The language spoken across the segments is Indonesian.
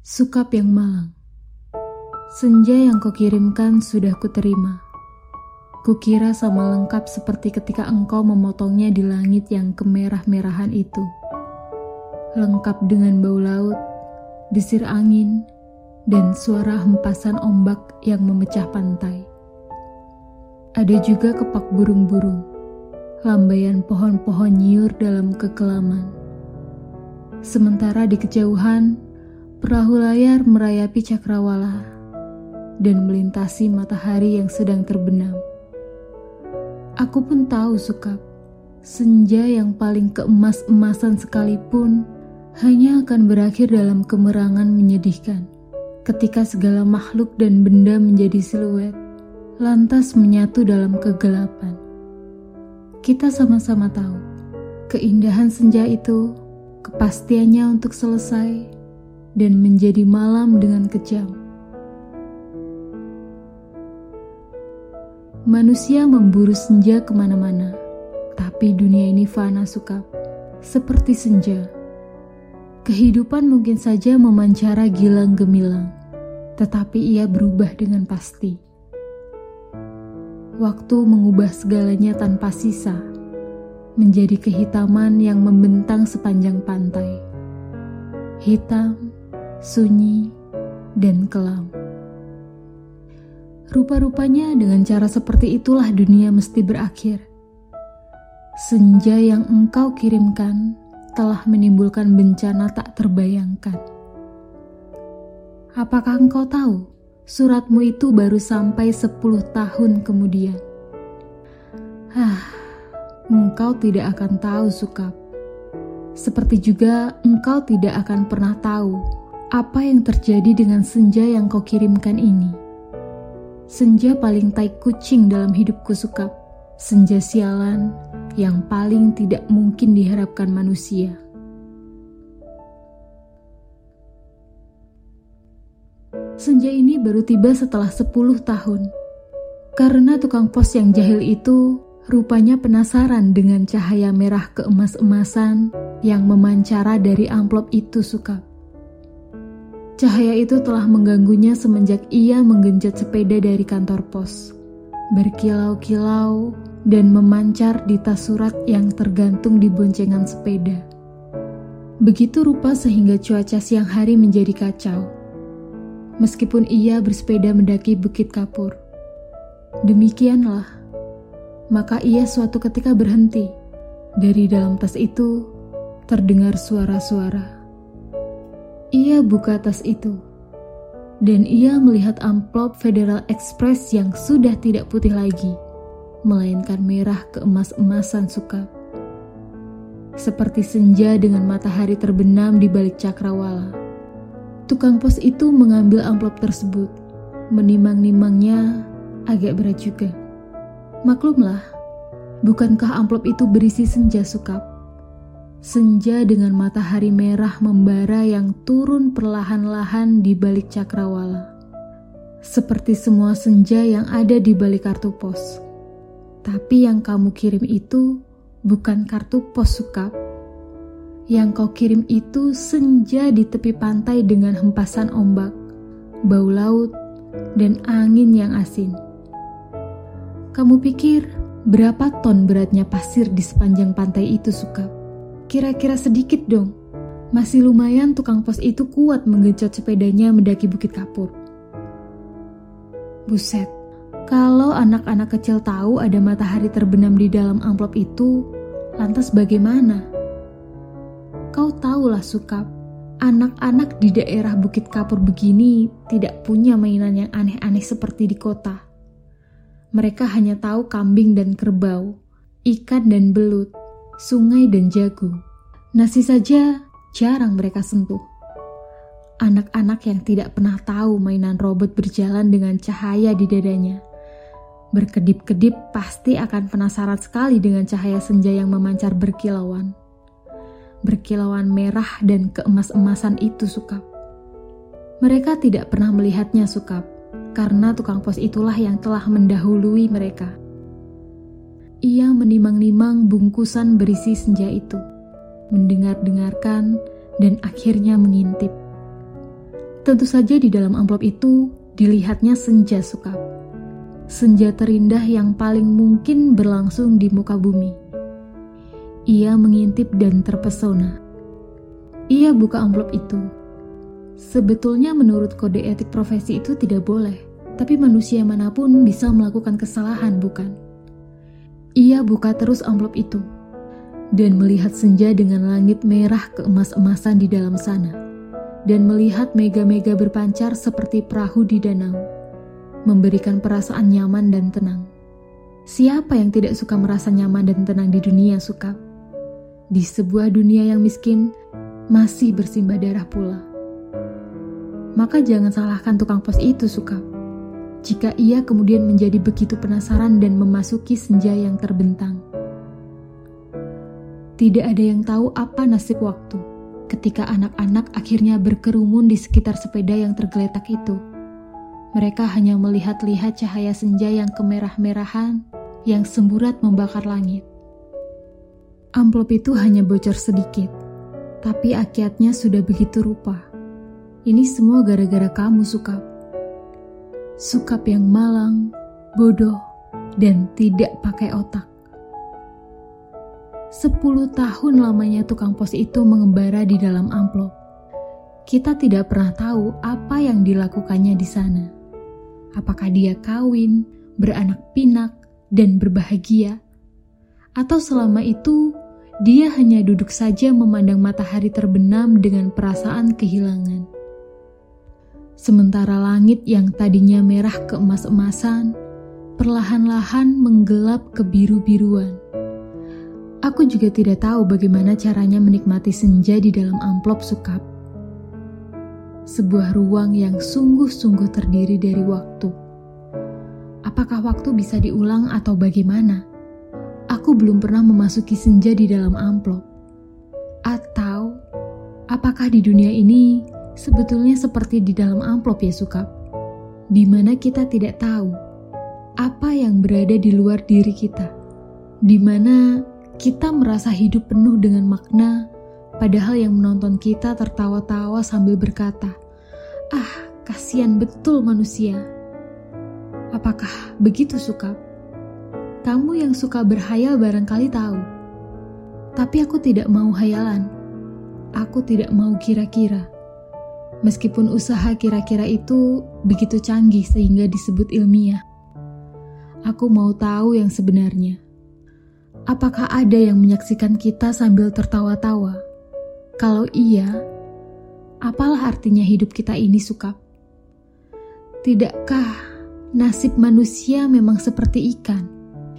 Sukap yang malang. Senja yang kau kirimkan sudah kuterima. Kukira sama lengkap seperti ketika engkau memotongnya di langit yang kemerah-merahan itu. Lengkap dengan bau laut, desir angin, dan suara hempasan ombak yang memecah pantai. Ada juga kepak burung-burung Lambaian pohon-pohon nyiur dalam kekelaman. Sementara di kejauhan, Perahu layar merayapi cakrawala dan melintasi matahari yang sedang terbenam. Aku pun tahu suka senja yang paling keemas-emasan sekalipun hanya akan berakhir dalam kemerangan menyedihkan ketika segala makhluk dan benda menjadi siluet, lantas menyatu dalam kegelapan. Kita sama-sama tahu, keindahan senja itu, kepastiannya untuk selesai, dan menjadi malam dengan kejam. Manusia memburu senja ke mana-mana, tapi dunia ini fana suka, seperti senja. Kehidupan mungkin saja memancara gilang gemilang, tetapi ia berubah dengan pasti. Waktu mengubah segalanya tanpa sisa, menjadi kehitaman yang membentang sepanjang pantai. Hitam, sunyi, dan kelam. Rupa-rupanya dengan cara seperti itulah dunia mesti berakhir. Senja yang engkau kirimkan telah menimbulkan bencana tak terbayangkan. Apakah engkau tahu suratmu itu baru sampai sepuluh tahun kemudian? Ah, engkau tidak akan tahu Sukap. Seperti juga engkau tidak akan pernah tahu apa yang terjadi dengan senja yang kau kirimkan ini? Senja paling tai kucing dalam hidupku suka. Senja sialan yang paling tidak mungkin diharapkan manusia. Senja ini baru tiba setelah 10 tahun. Karena tukang pos yang jahil itu rupanya penasaran dengan cahaya merah keemas-emasan yang memancara dari amplop itu suka. Cahaya itu telah mengganggunya semenjak ia menggenjot sepeda dari kantor pos. Berkilau-kilau dan memancar di tas surat yang tergantung di boncengan sepeda. Begitu rupa sehingga cuaca siang hari menjadi kacau. Meskipun ia bersepeda mendaki Bukit Kapur. Demikianlah, maka ia suatu ketika berhenti. Dari dalam tas itu terdengar suara-suara. Ia buka tas itu, dan ia melihat amplop Federal Express yang sudah tidak putih lagi, melainkan merah keemas-emasan suka. Seperti senja dengan matahari terbenam di balik cakrawala. Tukang pos itu mengambil amplop tersebut, menimang-nimangnya agak berat juga. Maklumlah, bukankah amplop itu berisi senja sukap? Senja dengan matahari merah membara yang turun perlahan-lahan di balik cakrawala. Seperti semua senja yang ada di balik kartu pos. Tapi yang kamu kirim itu bukan kartu pos sukap. Yang kau kirim itu senja di tepi pantai dengan hempasan ombak, bau laut, dan angin yang asin. Kamu pikir berapa ton beratnya pasir di sepanjang pantai itu sukap? Kira-kira sedikit dong. Masih lumayan tukang pos itu kuat menggenjot sepedanya mendaki Bukit Kapur. Buset, kalau anak-anak kecil tahu ada matahari terbenam di dalam amplop itu, lantas bagaimana? Kau tahulah Sukap, anak-anak di daerah Bukit Kapur begini tidak punya mainan yang aneh-aneh seperti di kota. Mereka hanya tahu kambing dan kerbau, ikan dan belut, sungai dan jagung. Nasi saja jarang mereka sentuh. Anak-anak yang tidak pernah tahu mainan robot berjalan dengan cahaya di dadanya. Berkedip-kedip pasti akan penasaran sekali dengan cahaya senja yang memancar berkilauan. Berkilauan merah dan keemas-emasan itu sukap. Mereka tidak pernah melihatnya sukap, karena tukang pos itulah yang telah mendahului mereka. Ia menimang-nimang bungkusan berisi senja itu, mendengar-dengarkan, dan akhirnya mengintip. Tentu saja di dalam amplop itu dilihatnya senja sukap. Senja terindah yang paling mungkin berlangsung di muka bumi. Ia mengintip dan terpesona. Ia buka amplop itu. Sebetulnya menurut kode etik profesi itu tidak boleh, tapi manusia mana pun bisa melakukan kesalahan, bukan? Ia buka terus amplop itu dan melihat senja dengan langit merah keemas-emasan di dalam sana dan melihat mega-mega berpancar seperti perahu di danau, memberikan perasaan nyaman dan tenang. Siapa yang tidak suka merasa nyaman dan tenang di dunia suka? Di sebuah dunia yang miskin, masih bersimbah darah pula. Maka jangan salahkan tukang pos itu suka. Jika ia kemudian menjadi begitu penasaran dan memasuki senja yang terbentang. Tidak ada yang tahu apa nasib waktu ketika anak-anak akhirnya berkerumun di sekitar sepeda yang tergeletak itu. Mereka hanya melihat-lihat cahaya senja yang kemerah-merahan yang semburat membakar langit. Amplop itu hanya bocor sedikit, tapi akiatnya sudah begitu rupa. Ini semua gara-gara kamu, Sukap. Sukap yang malang, bodoh, dan tidak pakai otak. Sepuluh tahun lamanya tukang pos itu mengembara di dalam amplop. Kita tidak pernah tahu apa yang dilakukannya di sana. Apakah dia kawin, beranak pinak, dan berbahagia? Atau selama itu dia hanya duduk saja memandang matahari terbenam dengan perasaan kehilangan. Sementara langit yang tadinya merah keemas-emasan, perlahan-lahan menggelap kebiru-biruan. Aku juga tidak tahu bagaimana caranya menikmati senja di dalam amplop sukap. Sebuah ruang yang sungguh-sungguh terdiri dari waktu. Apakah waktu bisa diulang atau bagaimana? Aku belum pernah memasuki senja di dalam amplop. Atau apakah di dunia ini sebetulnya seperti di dalam amplop ya sukap? Di mana kita tidak tahu apa yang berada di luar diri kita. Di mana kita merasa hidup penuh dengan makna, padahal yang menonton kita tertawa-tawa sambil berkata, "Ah, kasihan betul manusia." Apakah begitu suka? Kamu yang suka berhayal barangkali tahu. Tapi aku tidak mau hayalan. Aku tidak mau kira-kira. Meskipun usaha kira-kira itu begitu canggih sehingga disebut ilmiah. Aku mau tahu yang sebenarnya. Apakah ada yang menyaksikan kita sambil tertawa-tawa? Kalau iya, apalah artinya hidup kita ini suka? Tidakkah nasib manusia memang seperti ikan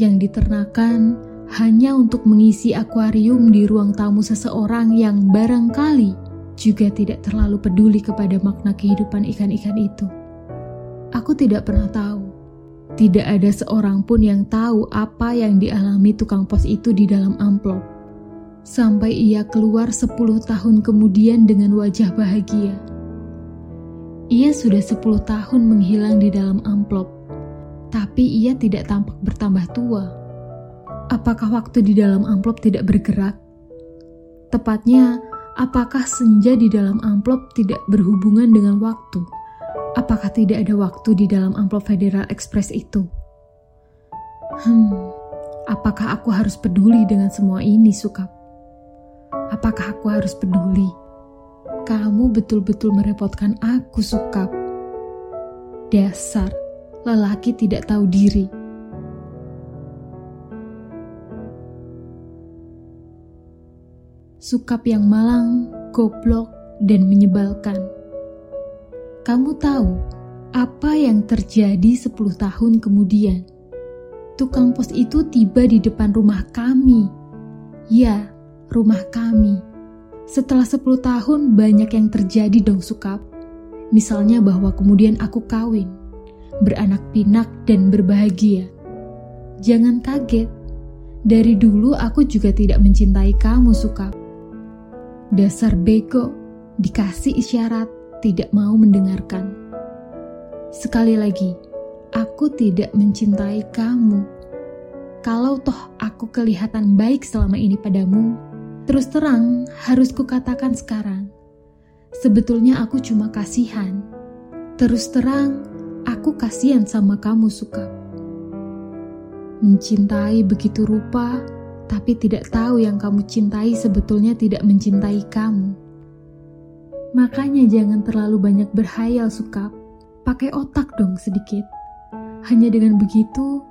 yang diternakan hanya untuk mengisi akuarium di ruang tamu seseorang yang barangkali juga tidak terlalu peduli kepada makna kehidupan ikan-ikan itu? Aku tidak pernah tahu tidak ada seorang pun yang tahu apa yang dialami tukang pos itu di dalam amplop. Sampai ia keluar sepuluh tahun kemudian dengan wajah bahagia. Ia sudah sepuluh tahun menghilang di dalam amplop, tapi ia tidak tampak bertambah tua. Apakah waktu di dalam amplop tidak bergerak? Tepatnya, apakah senja di dalam amplop tidak berhubungan dengan waktu? Apakah tidak ada waktu di dalam amplop Federal Express itu? Hmm, apakah aku harus peduli dengan semua ini, Sukap? Apakah aku harus peduli? Kamu betul-betul merepotkan aku, Sukap. Dasar, lelaki tidak tahu diri. Sukap yang malang, goblok, dan menyebalkan. Kamu tahu apa yang terjadi 10 tahun kemudian? Tukang pos itu tiba di depan rumah kami. Ya, rumah kami. Setelah 10 tahun banyak yang terjadi dong sukap. Misalnya bahwa kemudian aku kawin, beranak pinak dan berbahagia. Jangan kaget, dari dulu aku juga tidak mencintai kamu sukap. Dasar bego, dikasih isyarat, tidak mau mendengarkan. Sekali lagi, aku tidak mencintai kamu. Kalau toh aku kelihatan baik selama ini padamu, terus terang harus kukatakan sekarang. sebetulnya aku cuma kasihan. Terus terang, aku kasihan sama kamu, Suka. Mencintai begitu rupa, tapi tidak tahu yang kamu cintai sebetulnya tidak mencintai kamu. Makanya jangan terlalu banyak berhayal, Suka. Pakai otak dong sedikit. Hanya dengan begitu,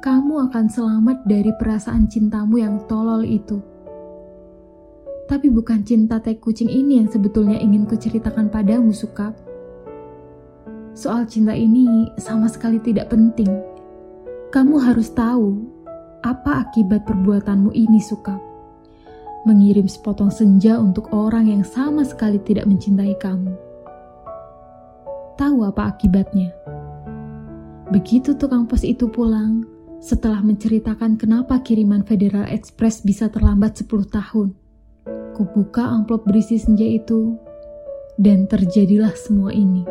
kamu akan selamat dari perasaan cintamu yang tolol itu. Tapi bukan cinta teh kucing ini yang sebetulnya ingin kuceritakan padamu, Sukap. Soal cinta ini sama sekali tidak penting. Kamu harus tahu apa akibat perbuatanmu ini, Sukap. Mengirim sepotong senja untuk orang yang sama sekali tidak mencintai kamu. Tahu apa akibatnya? Begitu tukang pos itu pulang, setelah menceritakan kenapa kiriman Federal Express bisa terlambat 10 tahun. Kubuka amplop berisi senja itu, dan terjadilah semua ini.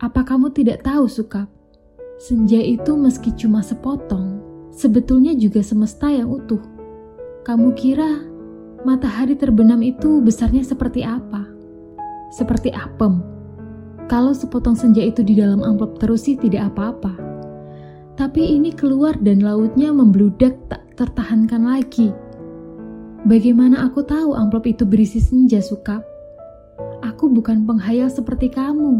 Apa kamu tidak tahu, Sukap? Senja itu meski cuma sepotong, sebetulnya juga semesta yang utuh. Kamu kira matahari terbenam itu besarnya seperti apa? Seperti apem. Kalau sepotong senja itu di dalam amplop terus sih tidak apa-apa. Tapi ini keluar dan lautnya membludak tak tertahankan lagi Bagaimana aku tahu amplop itu berisi senja, Sukap? Aku bukan penghayal seperti kamu.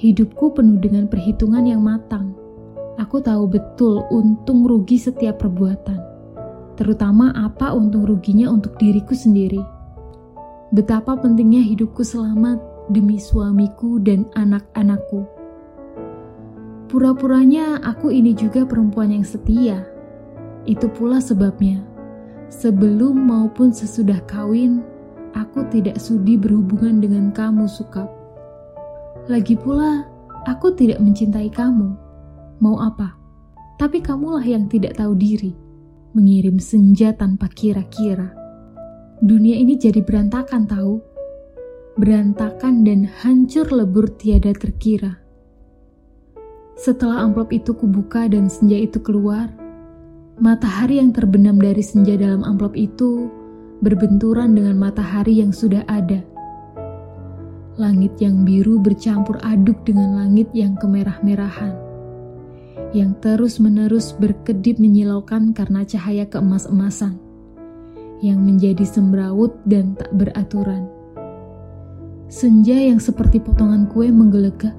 Hidupku penuh dengan perhitungan yang matang. Aku tahu betul untung rugi setiap perbuatan, terutama apa untung ruginya untuk diriku sendiri. Betapa pentingnya hidupku selamat demi suamiku dan anak-anakku. Pura-puranya aku ini juga perempuan yang setia. Itu pula sebabnya Sebelum maupun sesudah kawin, aku tidak sudi berhubungan dengan kamu, Sukap. Lagi pula, aku tidak mencintai kamu. Mau apa? Tapi kamulah yang tidak tahu diri, mengirim senja tanpa kira-kira. Dunia ini jadi berantakan tahu. Berantakan dan hancur lebur tiada terkira. Setelah amplop itu kubuka dan senja itu keluar, Matahari yang terbenam dari senja dalam amplop itu berbenturan dengan matahari yang sudah ada. Langit yang biru bercampur aduk dengan langit yang kemerah-merahan, yang terus-menerus berkedip menyilaukan karena cahaya keemas-emasan, yang menjadi semrawut dan tak beraturan. Senja yang seperti potongan kue menggelegak.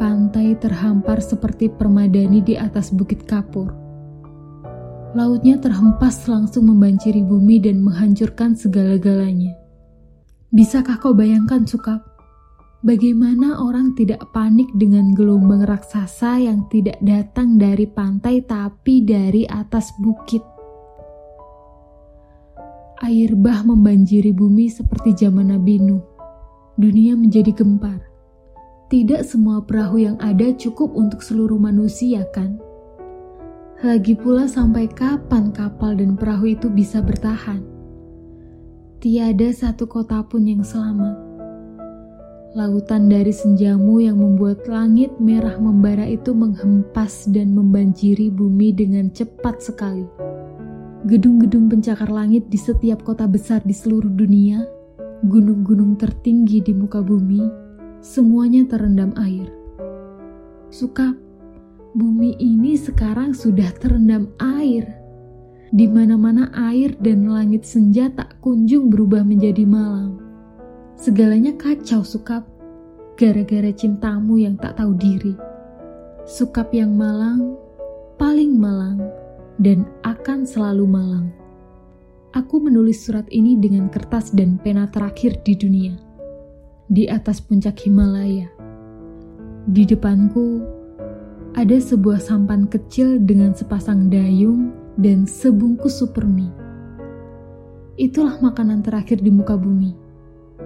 Pantai terhampar seperti permadani di atas bukit kapur lautnya terhempas langsung membanjiri bumi dan menghancurkan segala-galanya. Bisakah kau bayangkan, Sukap? Bagaimana orang tidak panik dengan gelombang raksasa yang tidak datang dari pantai tapi dari atas bukit? Air bah membanjiri bumi seperti zaman Nabi Nuh. Dunia menjadi gempar. Tidak semua perahu yang ada cukup untuk seluruh manusia, kan? Lagi pula sampai kapan kapal dan perahu itu bisa bertahan? Tiada satu kota pun yang selamat. Lautan dari senjamu yang membuat langit merah membara itu menghempas dan membanjiri bumi dengan cepat sekali. Gedung-gedung pencakar langit di setiap kota besar di seluruh dunia, gunung-gunung tertinggi di muka bumi, semuanya terendam air. Suka bumi ini sekarang sudah terendam air. Di mana-mana air dan langit senja tak kunjung berubah menjadi malam. Segalanya kacau sukap, gara-gara cintamu yang tak tahu diri. Sukap yang malang, paling malang, dan akan selalu malang. Aku menulis surat ini dengan kertas dan pena terakhir di dunia. Di atas puncak Himalaya. Di depanku ada sebuah sampan kecil dengan sepasang dayung dan sebungkus supermi. Itulah makanan terakhir di muka bumi.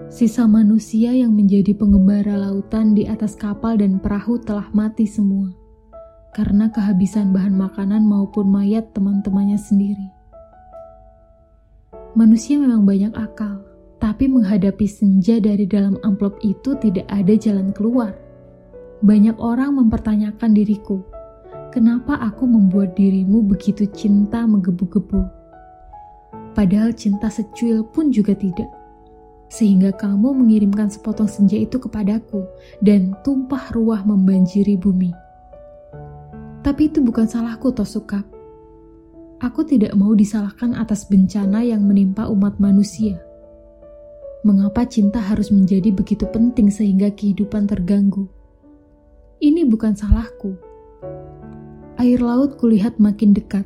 Sisa manusia yang menjadi pengembara lautan di atas kapal dan perahu telah mati semua karena kehabisan bahan makanan maupun mayat teman-temannya sendiri. Manusia memang banyak akal, tapi menghadapi senja dari dalam amplop itu tidak ada jalan keluar banyak orang mempertanyakan diriku, kenapa aku membuat dirimu begitu cinta menggebu-gebu? Padahal cinta secuil pun juga tidak. sehingga kamu mengirimkan sepotong senja itu kepadaku dan tumpah ruah membanjiri bumi. Tapi itu bukan salahku, Tosukap. Aku tidak mau disalahkan atas bencana yang menimpa umat manusia. Mengapa cinta harus menjadi begitu penting sehingga kehidupan terganggu? Ini bukan salahku. Air laut kulihat makin dekat.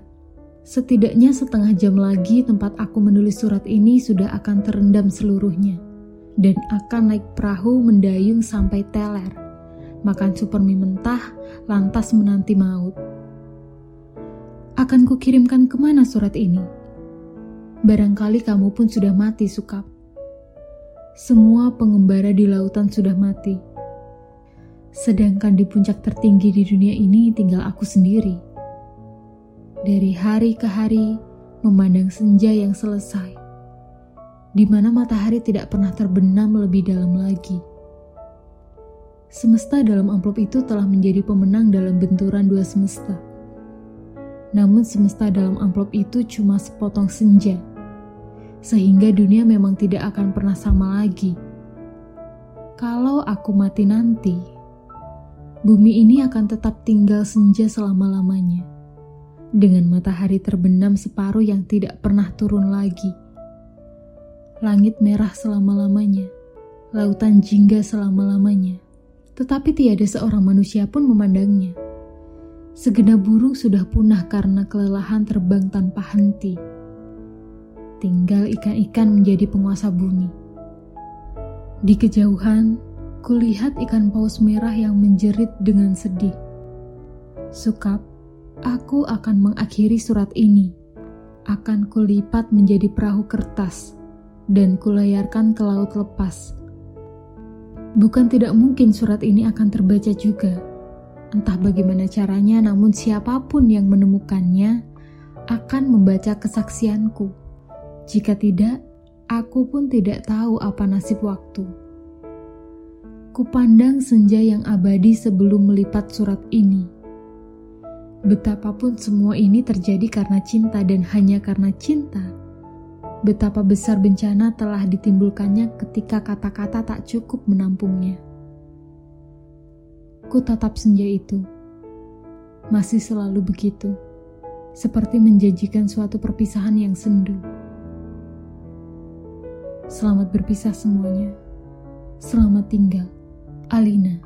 Setidaknya setengah jam lagi tempat aku menulis surat ini sudah akan terendam seluruhnya dan akan naik perahu mendayung sampai teler, makan super mie mentah, lantas menanti maut. Akan kukirimkan ke mana surat ini? Barangkali kamu pun sudah mati, Sukap. Semua pengembara di lautan sudah mati. Sedangkan di puncak tertinggi di dunia ini tinggal aku sendiri dari hari ke hari memandang senja yang selesai, di mana matahari tidak pernah terbenam lebih dalam lagi. Semesta dalam amplop itu telah menjadi pemenang dalam benturan dua semesta. Namun semesta dalam amplop itu cuma sepotong senja, sehingga dunia memang tidak akan pernah sama lagi. Kalau aku mati nanti, bumi ini akan tetap tinggal senja selama-lamanya dengan matahari terbenam separuh yang tidak pernah turun lagi. Langit merah selama-lamanya, lautan jingga selama-lamanya, tetapi tiada seorang manusia pun memandangnya. Segenap burung sudah punah karena kelelahan terbang tanpa henti. Tinggal ikan-ikan menjadi penguasa bumi. Di kejauhan, kulihat ikan paus merah yang menjerit dengan sedih. Sukap, Aku akan mengakhiri surat ini. Akan kulipat menjadi perahu kertas dan kulayarkan ke laut lepas. Bukan tidak mungkin surat ini akan terbaca juga. Entah bagaimana caranya, namun siapa pun yang menemukannya akan membaca kesaksianku. Jika tidak, aku pun tidak tahu apa nasib waktu. Kupandang senja yang abadi sebelum melipat surat ini Betapapun semua ini terjadi karena cinta dan hanya karena cinta, betapa besar bencana telah ditimbulkannya ketika kata-kata tak cukup menampungnya. Ku tatap senja itu, masih selalu begitu, seperti menjanjikan suatu perpisahan yang sendu. Selamat berpisah semuanya. Selamat tinggal, Alina.